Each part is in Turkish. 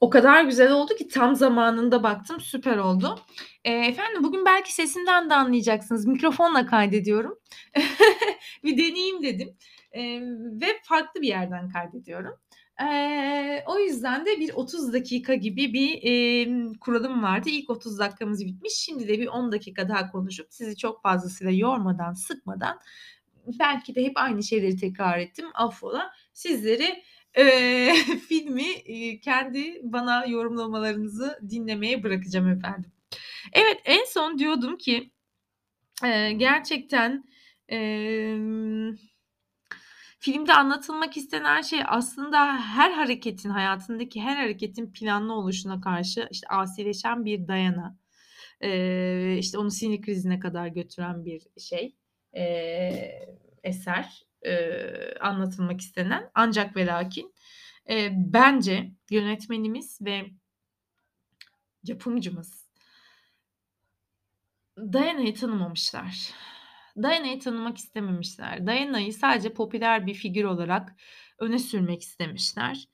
O kadar güzel oldu ki tam zamanında baktım, süper oldu. Eee, efendim bugün belki sesimden de anlayacaksınız. Mikrofonla kaydediyorum. Bir deneyeyim dedim, eee, ve farklı bir yerden kaydediyorum. Eee, o yüzden de bir 30 dakika gibi bir, emm, kuralım vardı. İlk 30 dakikamız bitmiş. Şimdi de bir 10 dakika daha konuşup sizi çok fazlasıyla yormadan, sıkmadan, belki de hep aynı şeyleri tekrar ettim, affola. Sizleri, filmi, kendi bana yorumlamalarınızı dinlemeye bırakacağım efendim. Evet, en son diyordum ki, gerçekten, filmde anlatılmak istenen şey aslında her hareketin, hayatındaki her hareketin planlı oluşuna karşı, işte, asileşen bir eee, işte, onu sinir krizine kadar götüren bir şey, eee, eser, eee, anlatılmak istenen. Ancak ve lakin, eee, bence yönetmenimiz ve yapımcımız Diana'yı tanımamışlar. Diana'yı tanımak istememişler. Diana'yı sadece popüler bir figür olarak öne sürmek istemişler.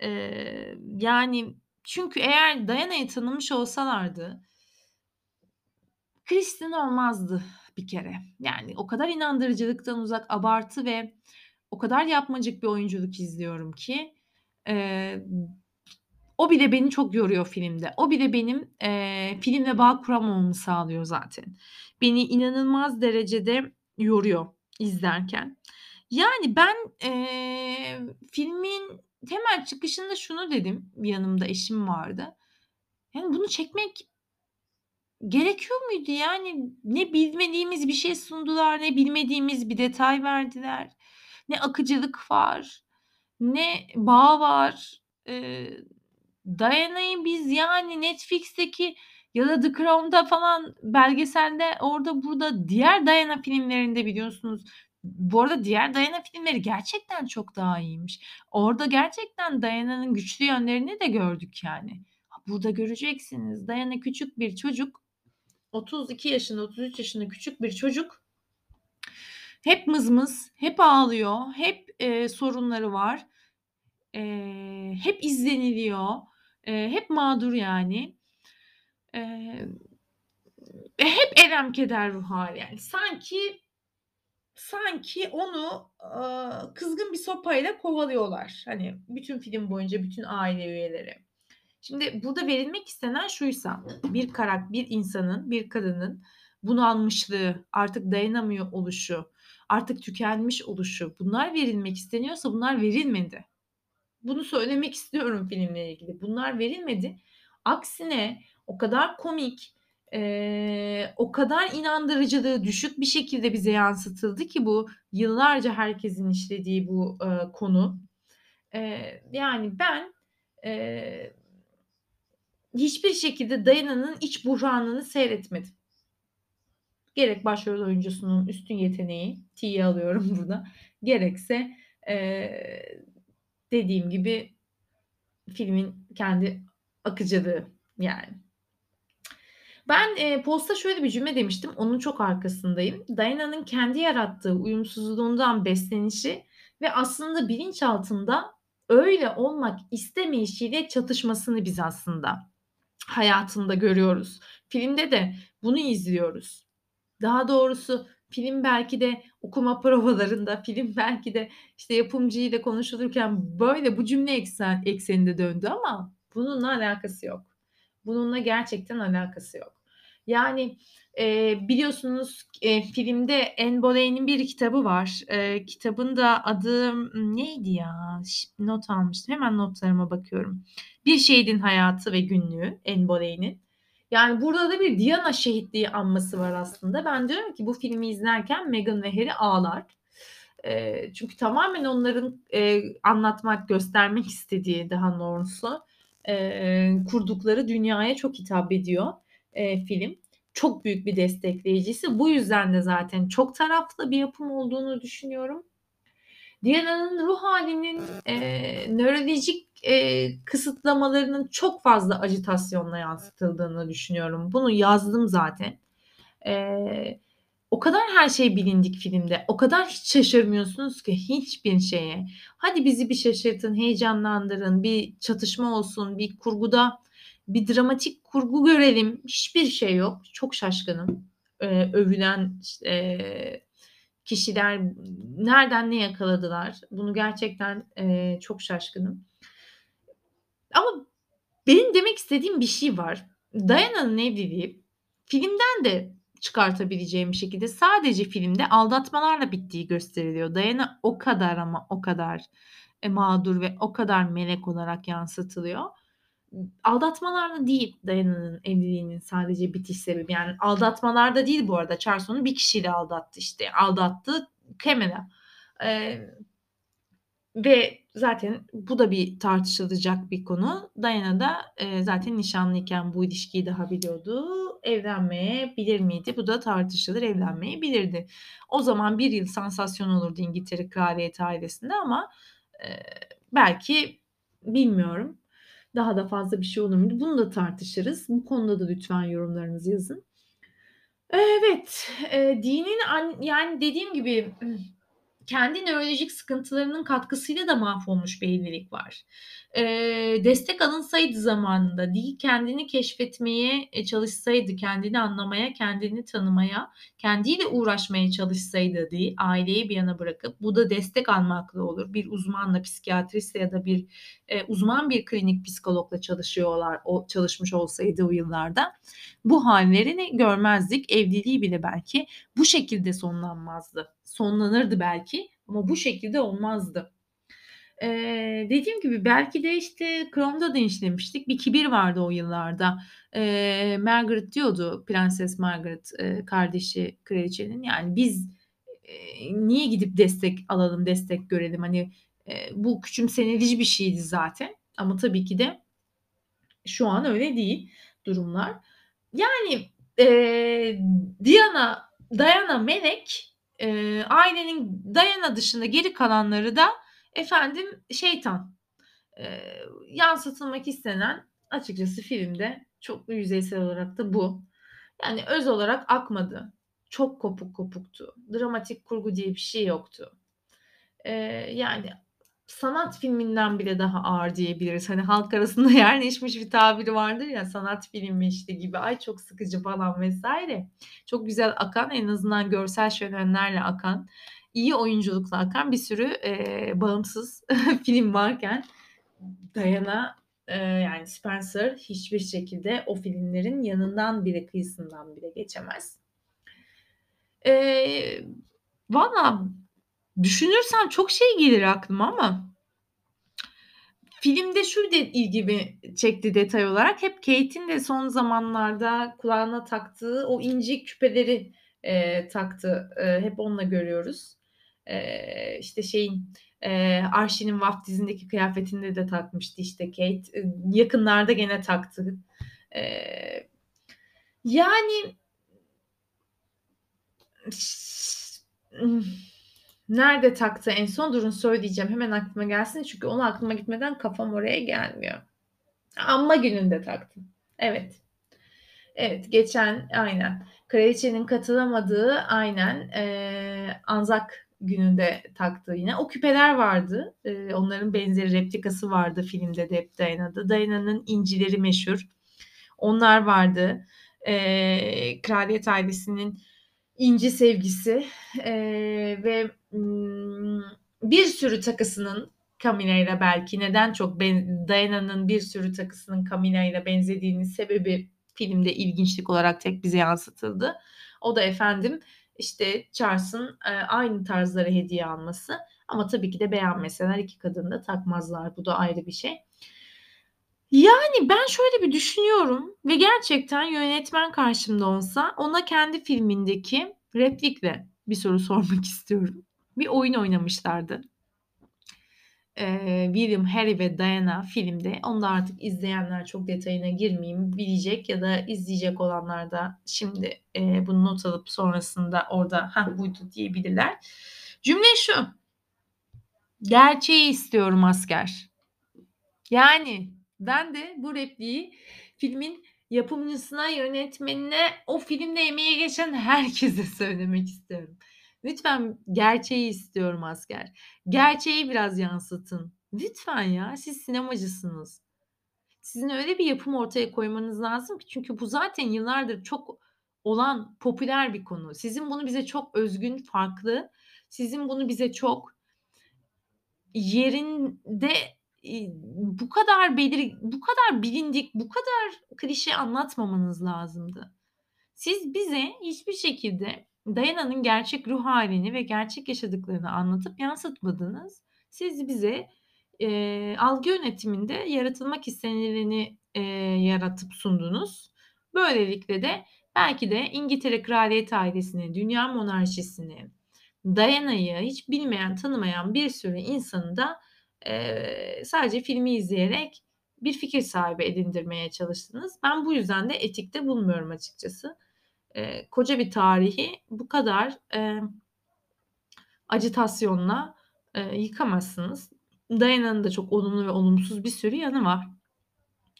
Eee, yani çünkü eğer Diana'yı tanımış olsalardı Kristen olmazdı bir kere. Yani o kadar inandırıcılıktan uzak, abartı ve o kadar yapmacık bir oyunculuk izliyorum ki, eee, o bile beni çok yoruyor filmde. O bile benim, eee, filmle bağ kuramamamı sağlıyor zaten. Beni inanılmaz derecede yoruyor izlerken. Yani ben, eee, filmin hemen çıkışında şunu dedim, yanımda eşim vardı. Yani bunu çekmek gerekiyor muydu? Yani ne bilmediğimiz bir şey sundular, ne bilmediğimiz bir detay verdiler, ne akıcılık var, ne bağ var. Eee, Diana'yı biz yani Netflix'teki ya da The Crown'da falan belgeselde orada burada diğer Diana filmlerinde biliyorsunuz Bu arada diğer Diana filmleri gerçekten çok daha iyiymiş. Orada gerçekten Diana'nın güçlü yönlerini de gördük yani. Burada göreceksiniz. Diana küçük bir çocuk. 32 yaşında, 33 yaşında küçük bir çocuk. Hep mızmız, hep ağlıyor, hep, eee, sorunları var. Eee, hep izleniliyor, eee, hep mağdur yani. Eee, hep elem keder ruh hâli yani. Sanki sanki onu, aaa, kızgın bir sopayla kovalıyorlar. Hani bütün film boyunca bütün aile üyeleri. Şimdi burada verilmek istenen şuysa bir karak bir insanın, bir kadının bunalmışlığı, artık dayanamıyor oluşu, artık tükenmiş oluşu bunlar verilmek isteniyorsa bunlar verilmedi. Bunu söylemek istiyorum filmle ilgili. Bunlar verilmedi. Aksine o kadar komik, eee, o kadar inandırıcılığı düşük bir şekilde bize yansıtıldı ki bu yıllarca herkesin işlediği bu, eee, konu. Eee, yani ben, eee, hiçbir şekilde Diana'nın iç buhranını seyretmedim. Gerek başrol oyuncusunun üstün yeteneği, tiye alıyorum burada, gerekse, eee, dediğim gibi filmin kendi akıcılığı yani. Ben, eee, postta şöyle bir cümle demiştim, onun çok arkasındayım. Diana'nın kendi yarattığı uyumsuzluğundan beslenişi ve aslında bilinçaltında öyle olmak istemeyişiyle çatışmasını biz aslında hayatında görüyoruz. Filmde de bunu izliyoruz. Daha doğrusu film belki de okuma provalarında, film belki de, işte, yapımcıyla konuşulurken böyle bu cümle eksen ekseninde döndü ama bununla alakası yok. Bununla gerçekten alakası yok. Yani, eee, biliyorsunuz, eee, filmde Anne Boleyn'in bir kitabı var. Eee, kitabın da adı, neydi ya? Not almıştım. Hemen notlarıma bakıyorum. Bir Şehidin Hayatı ve Günlüğü Anne Boleyn'in. Yani burada da bir Diana şehitliği anması var aslında. Ben diyorum ki bu filmi izlerken Meghan ve Harry ağlar. Eee, çünkü tamamen onların, eee, anlatmak, göstermek istediği daha doğrusu, eee, kurdukları dünyaya çok hitap ediyor, eee, film. Çok büyük bir destekleyicisi. Bu yüzden de zaten çok taraflı bir yapım olduğunu düşünüyorum. Diana'nın ruh hâlinin, eee, nörolojik, eee, kısıtlamalarının çok fazla ajitasyonla yansıtıldığını düşünüyorum. Bunu yazdım zaten. Eee, o kadar her şey bilindik filmde. O kadar hiç şaşırmıyorsunuz ki hiçbir şeye. Hadi bizi bir şaşırtın, heyecanlandırın, bir çatışma olsun, bir kurguda bir dramatik kurgu görelim. Hiçbir şey yok. Çok şaşkınım. Ee, övülen e, kişiler nereden ne yakaladılar? Bunu gerçekten e, çok şaşkınım. Ama benim demek istediğim bir şey var. Diana'nın evliliği filmden de çıkartabileceğim bir şekilde sadece filmde aldatmalarla bittiği gösteriliyor. Diana o kadar ama o kadar e, mağdur ve o kadar melek olarak yansıtılıyor. Aldatmalarla değil Diana'nın evliliğinin sadece bitiş sebebi. Yani aldatmalarda değil bu arada. Charles onu bir kişiyle aldattı işte. Aldattı Camilla. Ee, ve zaten bu da bir tartışılacak bir konu. Diana da e, zaten nişanlıyken bu ilişkiyi daha biliyordu. Evlenmeye bilir miydi? Bu da tartışılır. Evlenmeye bilirdi. O zaman bir yıl sansasyon olurdu İngiltere kraliyet ailesinde ama e, belki bilmiyorum. Daha da fazla bir şey olur muydu? Bunu da tartışırız. Bu konuda da lütfen yorumlarınızı yazın. Evet, e, dinin an, yani dediğim gibi kendi nörolojik sıkıntılarının katkısıyla da mahvolmuş bir evlilik var. E, destek alınsaydı zamanında değil kendini keşfetmeye e, çalışsaydı, kendini anlamaya, kendini tanımaya, kendiyle uğraşmaya çalışsaydı değil aileyi bir yana bırakıp bu da destek almakla olur. Bir uzmanla, psikiyatristle ya da bir e, uzman bir klinik psikologla çalışıyorlar, o çalışmış olsaydı o yıllarda bu hallerini görmezdik. Evliliği bile belki bu şekilde sonlanmazdı. Sonlanırdı belki ama bu şekilde olmazdı. Ee, dediğim gibi belki de işte Chrome'da da işlemiştik. Bir kibir vardı o yıllarda. Ee, Margaret diyordu, Prenses Margaret e, kardeşi kraliçenin. Yani biz e, niye gidip destek alalım, destek görelim? Hani e, bu küçümsenici bir şeydi zaten. Ama tabii ki de şu an öyle değil durumlar. Yani e, Diana, Diana Melek e, ailenin Diana dışında geri kalanları da efendim şeytan. E, yansıtılmak istenen açıkçası filmde çok yüzeysel olarak da bu. Yani öz olarak akmadı. Çok kopuk kopuktu. Dramatik kurgu diye bir şey yoktu. E, yani sanat filminden bile daha ağır diyebiliriz. Hani halk arasında yerleşmiş bir tabiri vardır ya sanat filmi işte gibi ay çok sıkıcı falan vesaire. Çok güzel akan en azından görsel şölenlerle akan iyi oyunculukla akan bir sürü e, bağımsız film varken Diana e, yani Spencer hiçbir şekilde o filmlerin yanından bile kıyısından bile geçemez. E, Valla Düşünürsem çok şey gelir aklıma ama filmde şu de ilgimi çekti detay olarak. Hep Kate'in de son zamanlarda kulağına taktığı o inci küpeleri e, taktı. E, hep onunla görüyoruz. E, işte şeyin e, Archie'nin vaftizindeki kıyafetinde de takmıştı işte Kate. E, yakınlarda gene taktı. E, yani Nerede taktı en son? Durun söyleyeceğim. Hemen aklıma gelsin. Çünkü onu aklıma gitmeden kafam oraya gelmiyor. Amma gününde taktım. Evet. Evet geçen aynen. Kraliçenin katılamadığı aynen e, Anzak gününde taktığı yine. O küpeler vardı. E, onların benzeri replikası vardı filmde de hep Diana'da. Diana'nın incileri meşhur. Onlar vardı. E, kraliyet ailesinin inci sevgisi e, ve bir sürü takısının Camilla ile belki neden çok ben, Diana'nın bir sürü takısının Camilla ile benzediğinin sebebi filmde ilginçlik olarak tek bize yansıtıldı. O da efendim işte Charles'ın e, aynı tarzları hediye alması ama tabii ki de beğenmeseler iki kadın da takmazlar. Bu da ayrı bir şey. Yani ben şöyle bir düşünüyorum ve gerçekten yönetmen karşımda olsa ona kendi filmindeki replikle bir soru sormak istiyorum. Bir oyun oynamışlardı. Ee, William, Harry ve Diana filmde. Onu da artık izleyenler çok detayına girmeyeyim. Bilecek ya da izleyecek olanlar da şimdi e, bunu not alıp sonrasında orada ha buydu diyebilirler. Cümle şu. Gerçeği istiyorum asker. Yani ben de bu repliği filmin yapımcısına, yönetmenine, o filmde emeği geçen herkese söylemek istiyorum. Lütfen gerçeği istiyorum asker. Gerçeği biraz yansıtın. Lütfen ya, siz sinemacısınız. Sizin öyle bir yapım ortaya koymanız lazım ki çünkü bu zaten yıllardır çok olan popüler bir konu. Sizin bunu bize çok özgün, farklı, sizin bunu bize çok yerinde, bu kadar belir bu kadar bilindik, bu kadar klişe anlatmamanız lazımdı. Siz bize hiçbir şekilde Dayana'nın gerçek ruh hâlini ve gerçek yaşadıklarını anlatıp yansıtmadınız. Siz bize, eee, algı yönetiminde yaratılmak istenileni, eee, yaratıp sundunuz. Böylelikle de belki de İngiltere kraliyet ailesini, dünya monarşisini, Dayana'yı hiç bilmeyen, tanımayan bir sürü insanı da, eee, sadece filmi izleyerek bir fikir sahibi edindirmeye çalıştınız. Ben bu yüzden de etik de bulmuyorum açıkçası. Eee, koca bir tarihi bu kadar, emm ajitasyonla, eee, yıkamazsınız. Dayana'nın da çok olumlu ve olumsuz bir sürü yanı var.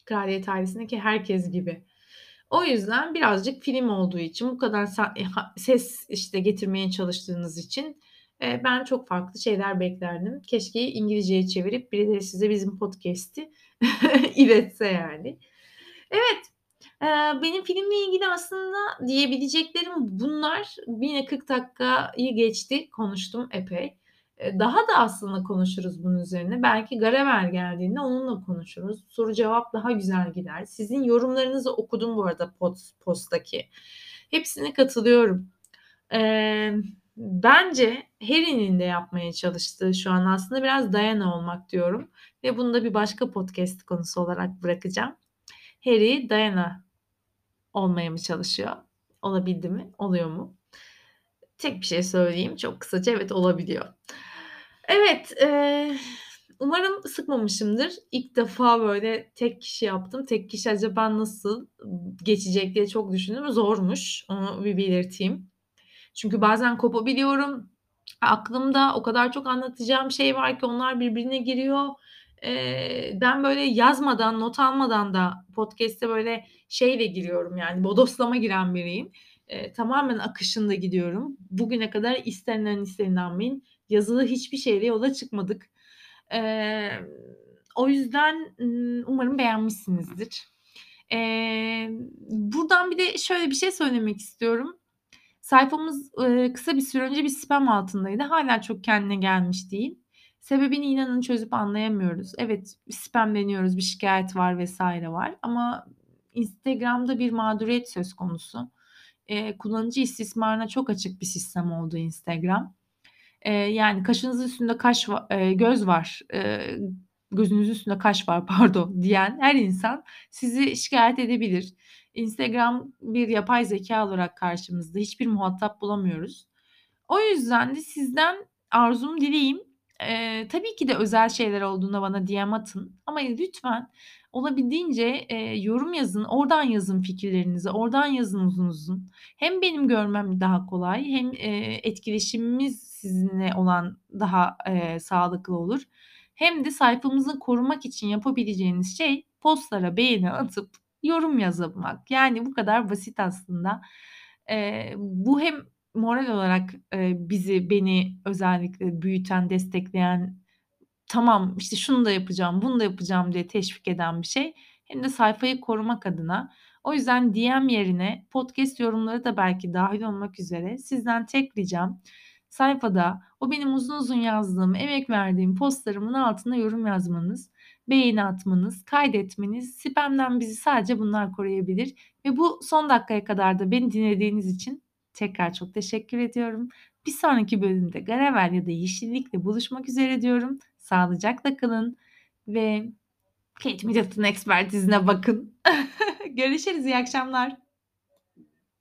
Kraliyet ailesindeki herkes gibi. O yüzden birazcık film olduğu için, bu kadar ha ses, işte, getirmeye çalıştığınız için, eee, ben çok farklı şeyler beklerdim. Keşke İngilizceye çevirip birileri size bizim podcast'i iletse yani. Evet, eee, benim filmle ilgili aslında diyebileceklerim bunlar. Yine 40 dakikayı geçti, konuştum epey. Eee, daha da aslında konuşuruz bunun üzerine. Belki Garevel geldiğinde onunla konuşuruz. Soru cevap daha güzel gider. Sizin yorumlarınızı okudum bu arada pods post'taki. Hepsine katılıyorum. Emm, bence Harry'nin de yapmaya çalıştığı şu an aslında biraz Diana olmak diyorum ve bunu da bir başka podcast konusu olarak bırakacağım. Harry, Diana olmaya mı çalışıyor? Olabildi mi? Oluyor mu? Tek bir şey söyleyeyim çok kısaca, evet olabiliyor. Evet, eee, umarım sıkmamışımdır. İlk defa böyle tek kişi yaptım. Tek kişi acaba nasıl geçecek diye çok düşündüm. Zormuş, onu bir belirteyim. Çünkü bazen kopabiliyorum. Aklımda o kadar çok anlatacağım şey var ki onlar birbirine giriyor. Eee, ben böyle yazmadan, not almadan da podcast'e böyle şeyle giriyorum yani bodoslama giren biriyim. Eee, tamamen akışında gidiyorum. Bugüne kadar inanın ister inanmayın yazılı hiçbir şeyle yola çıkmadık. Emm, o yüzden, umarım beğenmişsinizdir. Eee, buradan bir de şöyle bir şey söylemek istiyorum. Sayfamız, kısa bir süre önce bir spam altındaydı. Hâlâ çok kendine gelmiş değil. Sebebini inanın çözüp anlayamıyoruz. Evet, spamleniyoruz, bir şikâyet var vs. var ama Instagram'da bir mağduriyet söz konusu. Kullanıcı istismarına çok açık bir sistem oldu Instagram. Yani kaşınızın üstünde kaş göz var, gözünüzün üstünde kaş var pardon diyen her insan sizi şikâyet edebilir. Instagram bir yapay zekâ olarak karşımızda. Hiçbir muhatap bulamıyoruz. O yüzden de sizden arzum, dileğim, eee, tabii ki de özel şeyler olduğunda bana DM atın ama lütfen olabildiğince, eee, yorum yazın, oradan yazın fikirlerinizi, oradan yazın uzun uzun. Hem benim görmem daha kolay hem, eee, etkileşimimiz sizinle olan daha, eee, sağlıklı olur. Hem de sayfamızı korumak için yapabileceğiniz şey postlara beğeni atıp yorum yazmak. Yani bu kadar basit aslında. Eee, bu hem moral olarak, eee, bizi, beni özellikle büyüten, destekleyen, tamam, işte, şunu da yapacağım, bunu da yapacağım diye teşvik eden bir şey hem de sayfayı korumak adına. O yüzden DM yerine podcast yorumları da belki dâhil olmak üzere sizden tek ricam sayfada o benim uzun uzun yazdığım, emek verdiğim postlarımın altına yorum yazmanız, beğeni atmanız, kaydetmeniz. Spam'dan bizi sadece bunlar koruyabilir ve bu son dakikaya kadar da beni dinlediğiniz için tekrar çok teşekkür ediyorum. Bir sonraki bölümde Garevel ya da Yeşillik'le buluşmak üzere diyorum. Sağlıcakla kalın ve Kate Middleton ekspertizine bakın. Görüşürüz, iyi akşamlar.